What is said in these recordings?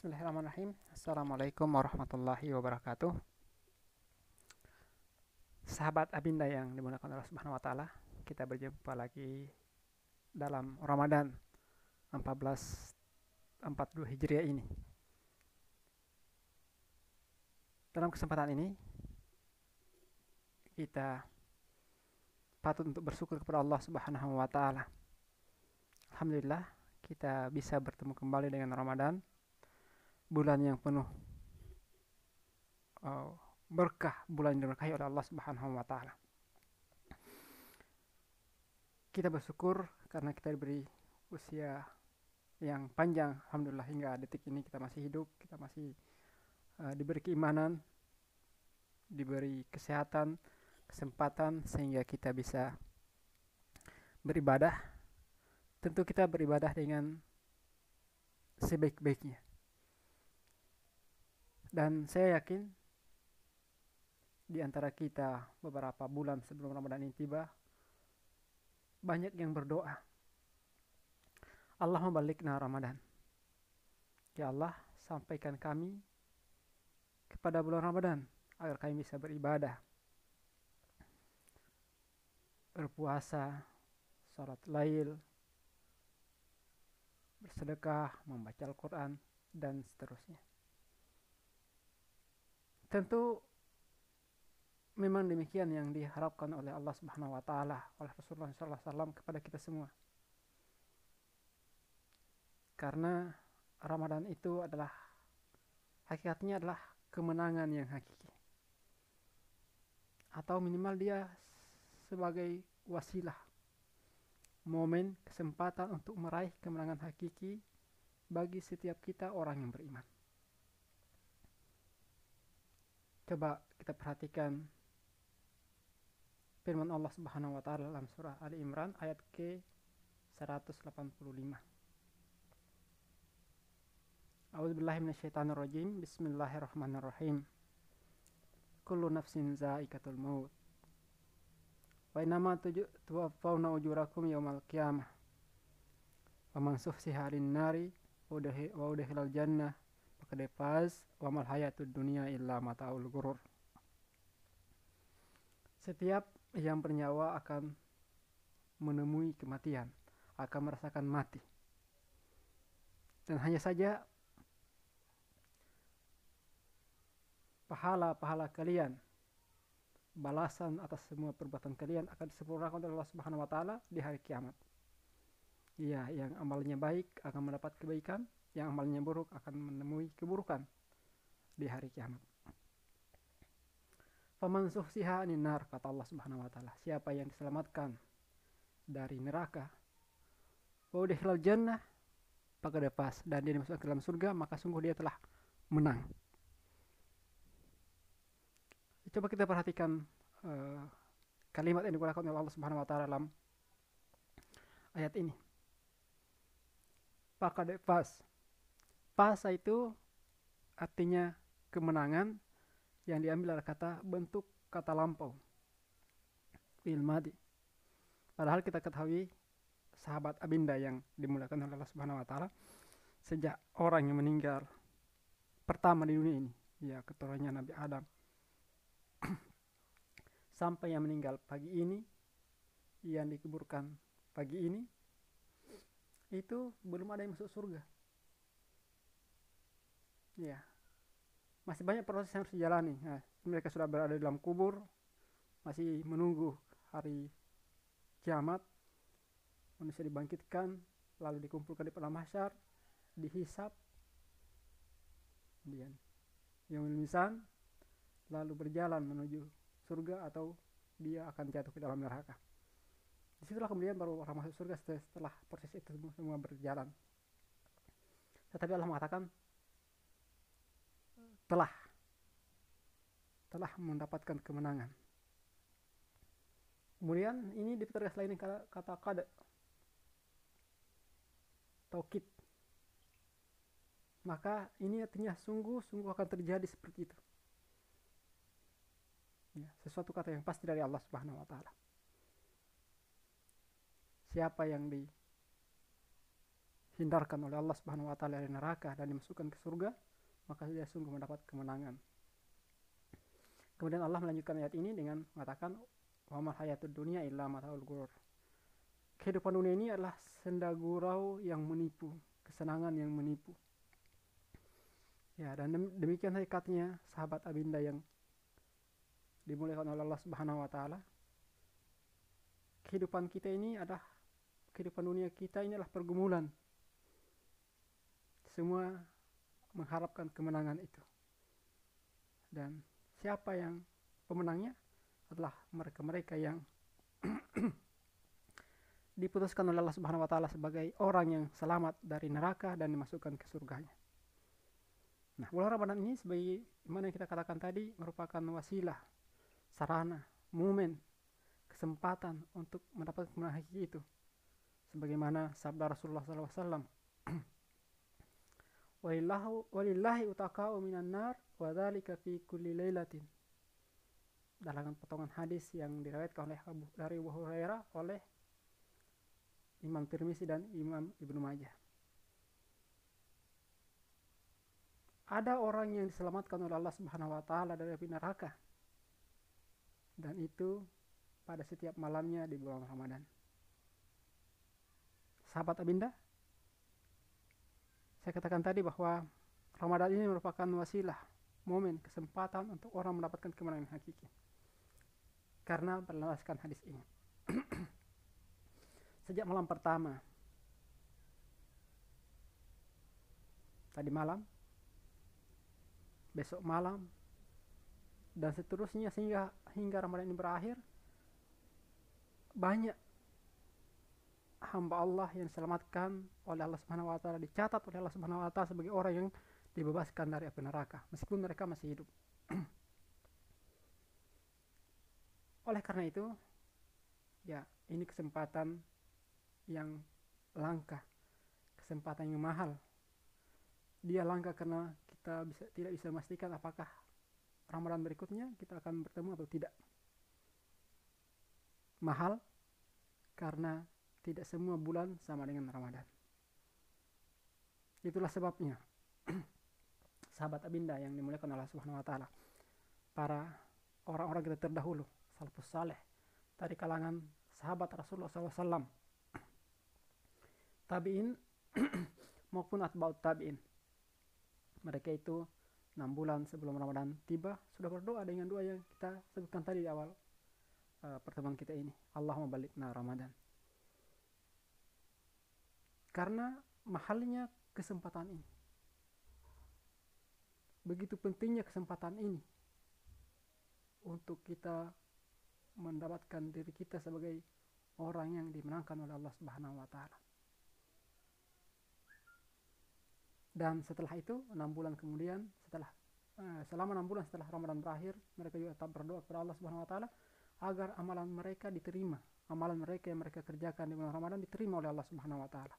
Bismillahirrahmanirrahim. Assalamualaikum warahmatullahi wabarakatuh. Sahabat Abinda yang dimuliakan Allah Subhanahu wa taala, kita berjumpa lagi dalam Ramadan 1442 Hijriah ini. Dalam kesempatan ini kita patut untuk bersyukur kepada Allah Subhanahu wa taala. Alhamdulillah kita bisa bertemu kembali dengan Ramadan bulan yang penuh uh, berkah, bulan yang diberkahi oleh Allah Subhanahu wa taala. Kita bersyukur karena kita diberi usia yang panjang, alhamdulillah hingga detik ini kita masih hidup, kita masih uh, diberi keimanan, diberi kesehatan, kesempatan sehingga kita bisa beribadah. Tentu kita beribadah dengan sebaik-baiknya dan saya yakin di antara kita beberapa bulan sebelum Ramadan ini tiba, banyak yang berdoa. Allah membalikna Ramadan. Ya Allah, sampaikan kami kepada bulan Ramadan agar kami bisa beribadah, berpuasa, sholat lail, bersedekah, membaca Al-Quran, dan seterusnya. Tentu memang demikian yang diharapkan oleh Allah Subhanahu wa taala, oleh Rasulullah SAW kepada kita semua. Karena Ramadan itu adalah hakikatnya adalah kemenangan yang hakiki. Atau minimal dia sebagai wasilah momen kesempatan untuk meraih kemenangan hakiki bagi setiap kita orang yang beriman. Coba kita perhatikan firman Allah Subhanahu wa taala dalam surah Ali Imran ayat ke 185. A'udzubillahi minasyaitonirrajim. Bismillahirrahmanirrahim. Kullu nafsin za'iqatul maut. Wa innama tuwaffawna ujurakum yawmal qiyamah. Wa man suhsiha nari wa udkhilal jannah faqad faz wa mal hayatud dunya illa mataul gurur. Setiap yang bernyawa akan menemui kematian, akan merasakan mati. Dan hanya saja pahala-pahala kalian balasan atas semua perbuatan kalian akan disempurnakan oleh Allah Subhanahu wa taala di hari kiamat. Ya, yang amalnya baik akan mendapat kebaikan, yang amalnya buruk akan menemui keburukan di hari kiamat. Faman suhsiha nar kata Allah Subhanahu wa taala. Siapa yang diselamatkan dari neraka wa udkhilal jannah maka dia pas dan dia dimasukkan ke dalam surga maka sungguh dia telah menang. Coba kita perhatikan uh, kalimat yang digunakan oleh Allah Subhanahu wa taala dalam ayat ini. Pakade pas Pasa itu artinya kemenangan yang diambil dari kata bentuk kata lampau. Ilmadi. Padahal kita ketahui sahabat Abinda yang dimuliakan oleh Allah Subhanahu wa taala sejak orang yang meninggal pertama di dunia ini, ya keturunannya Nabi Adam. Sampai yang meninggal pagi ini yang dikuburkan pagi ini itu belum ada yang masuk surga ya masih banyak proses yang harus dijalani. Nah, mereka sudah berada dalam kubur masih menunggu hari kiamat. Manusia dibangkitkan lalu dikumpulkan di padang mahsyar dihisap kemudian yang mimisan lalu berjalan menuju surga atau dia akan jatuh ke dalam neraka. Di situlah kemudian baru orang masuk surga setelah proses itu semua berjalan. Tetapi Allah mengatakan telah telah mendapatkan kemenangan. Kemudian ini ditegas lain kata, kata kada taukid. Maka ini artinya sungguh-sungguh akan terjadi seperti itu. Ya, sesuatu kata yang pasti dari Allah Subhanahu wa taala. Siapa yang dihindarkan oleh Allah Subhanahu wa taala dari neraka dan dimasukkan ke surga, maka dia sungguh mendapat kemenangan. Kemudian Allah melanjutkan ayat ini dengan mengatakan wa mal hayatud dunya illa mataul ghurur. Kehidupan dunia ini adalah senda gurau yang menipu, kesenangan yang menipu. Ya, dan demikian hakikatnya sahabat Abinda yang dimuliakan oleh Allah Subhanahu wa taala. Kehidupan kita ini adalah kehidupan dunia kita ini adalah pergumulan. Semua mengharapkan kemenangan itu. Dan siapa yang pemenangnya adalah mereka-mereka yang diputuskan oleh Allah Subhanahu wa taala sebagai orang yang selamat dari neraka dan dimasukkan ke surganya. Nah, bulan Ramadan ini sebagai mana yang kita katakan tadi merupakan wasilah, sarana, momen, kesempatan untuk mendapatkan kemenangan itu. Sebagaimana sabda Rasulullah SAW. Walillahi utaka'u minan nar wa dhalika fi kulli laylatin. Dalam potongan hadis yang diriwayatkan oleh Abu dari Abu Hurairah oleh Imam Tirmizi dan Imam Ibnu Majah. ada orang yang diselamatkan oleh Allah Subhanahu wa taala dari api neraka. Dan itu pada setiap malamnya di bulan Ramadan. Sahabat Abinda, saya katakan tadi bahwa Ramadan ini merupakan wasilah, momen, kesempatan untuk orang mendapatkan kemenangan hakiki. Karena berlandaskan hadis ini. Sejak malam pertama, tadi malam besok malam dan seterusnya sehingga hingga Ramadan ini berakhir banyak hamba Allah yang diselamatkan oleh Allah Subhanahu wa taala dicatat oleh Allah Subhanahu wa taala sebagai orang yang dibebaskan dari api neraka meskipun mereka masih hidup. oleh karena itu ya ini kesempatan yang langka, kesempatan yang mahal. Dia langka karena kita bisa tidak bisa memastikan apakah Ramadan berikutnya kita akan bertemu atau tidak. Mahal karena tidak semua bulan sama dengan Ramadan. Itulah sebabnya sahabat Abinda yang dimuliakan Allah Subhanahu wa taala. Para orang-orang kita terdahulu, salafus saleh dari kalangan sahabat Rasulullah SAW, tabiin maupun atba'ut tabiin mereka itu enam bulan sebelum Ramadan tiba sudah berdoa dengan doa yang kita sebutkan tadi di awal uh, pertemuan kita ini Allahumma balikna Ramadan karena mahalnya kesempatan ini. Begitu pentingnya kesempatan ini untuk kita mendapatkan diri kita sebagai orang yang dimenangkan oleh Allah Subhanahu wa taala. Dan setelah itu enam bulan kemudian setelah eh, selama enam bulan setelah Ramadan berakhir mereka juga tetap berdoa kepada Allah Subhanahu Wa Taala agar amalan mereka diterima. Amalan mereka yang mereka kerjakan di bulan Ramadan diterima oleh Allah Subhanahu Wa Taala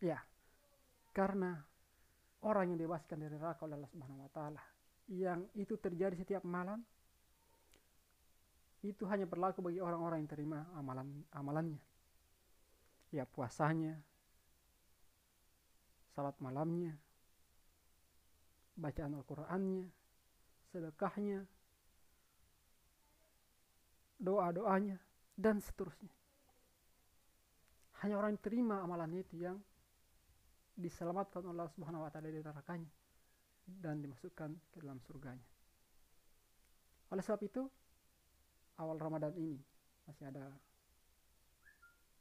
ya karena orang yang dibebaskan dari neraka oleh Allah Subhanahu Wa Taala yang itu terjadi setiap malam itu hanya berlaku bagi orang-orang yang terima amalan amalannya ya puasanya salat malamnya, bacaan Al-Qur'annya, sedekahnya, doa-doanya, dan seterusnya. Hanya orang yang terima amalannya itu yang diselamatkan oleh Allah Subhanahu wa taala dari nerakanya dan dimasukkan ke dalam surganya. Oleh sebab itu, awal Ramadan ini masih ada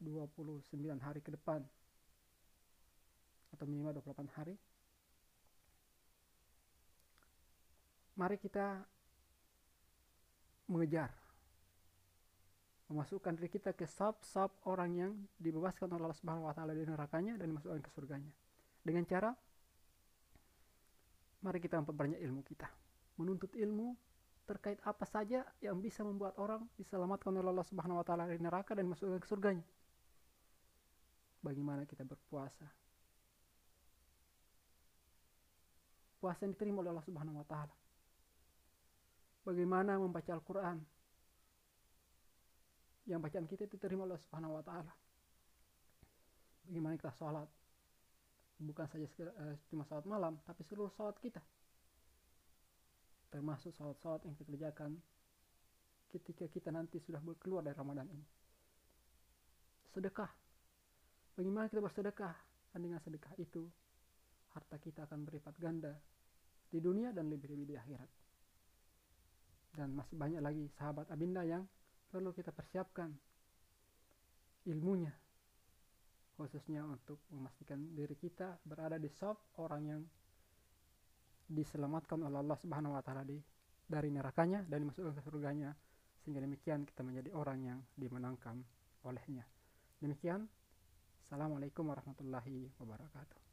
29 hari ke depan atau minimal 28 hari mari kita mengejar memasukkan diri kita ke sub-sub orang yang dibebaskan oleh Allah Subhanahu wa taala dari nerakanya dan dimasukkan ke surganya. Dengan cara mari kita memperbanyak ilmu kita. Menuntut ilmu terkait apa saja yang bisa membuat orang diselamatkan oleh Allah Subhanahu wa taala dari neraka dan dimasukkan ke surganya. Bagaimana kita berpuasa, puasa yang diterima oleh Allah Subhanahu wa taala. Bagaimana membaca Al-Qur'an? Yang bacaan kita diterima oleh Subhanahu wa taala. bagaimana kita sholat? Bukan saja uh, cuma sholat malam tapi seluruh sholat kita. Termasuk sholat-sholat yang kita kerjakan ketika kita nanti sudah keluar dari Ramadan ini. Sedekah. Bagaimana kita bersedekah? Dan dengan sedekah itu harta kita akan berlipat ganda di dunia dan lebih-lebih di akhirat. Dan masih banyak lagi sahabat abinda yang perlu kita persiapkan ilmunya khususnya untuk memastikan diri kita berada di sop orang yang diselamatkan oleh Allah Subhanahu wa taala dari nerakanya dan dimasukkan ke surganya sehingga demikian kita menjadi orang yang dimenangkan olehnya. Demikian Assalamualaikum warahmatullahi wabarakatuh.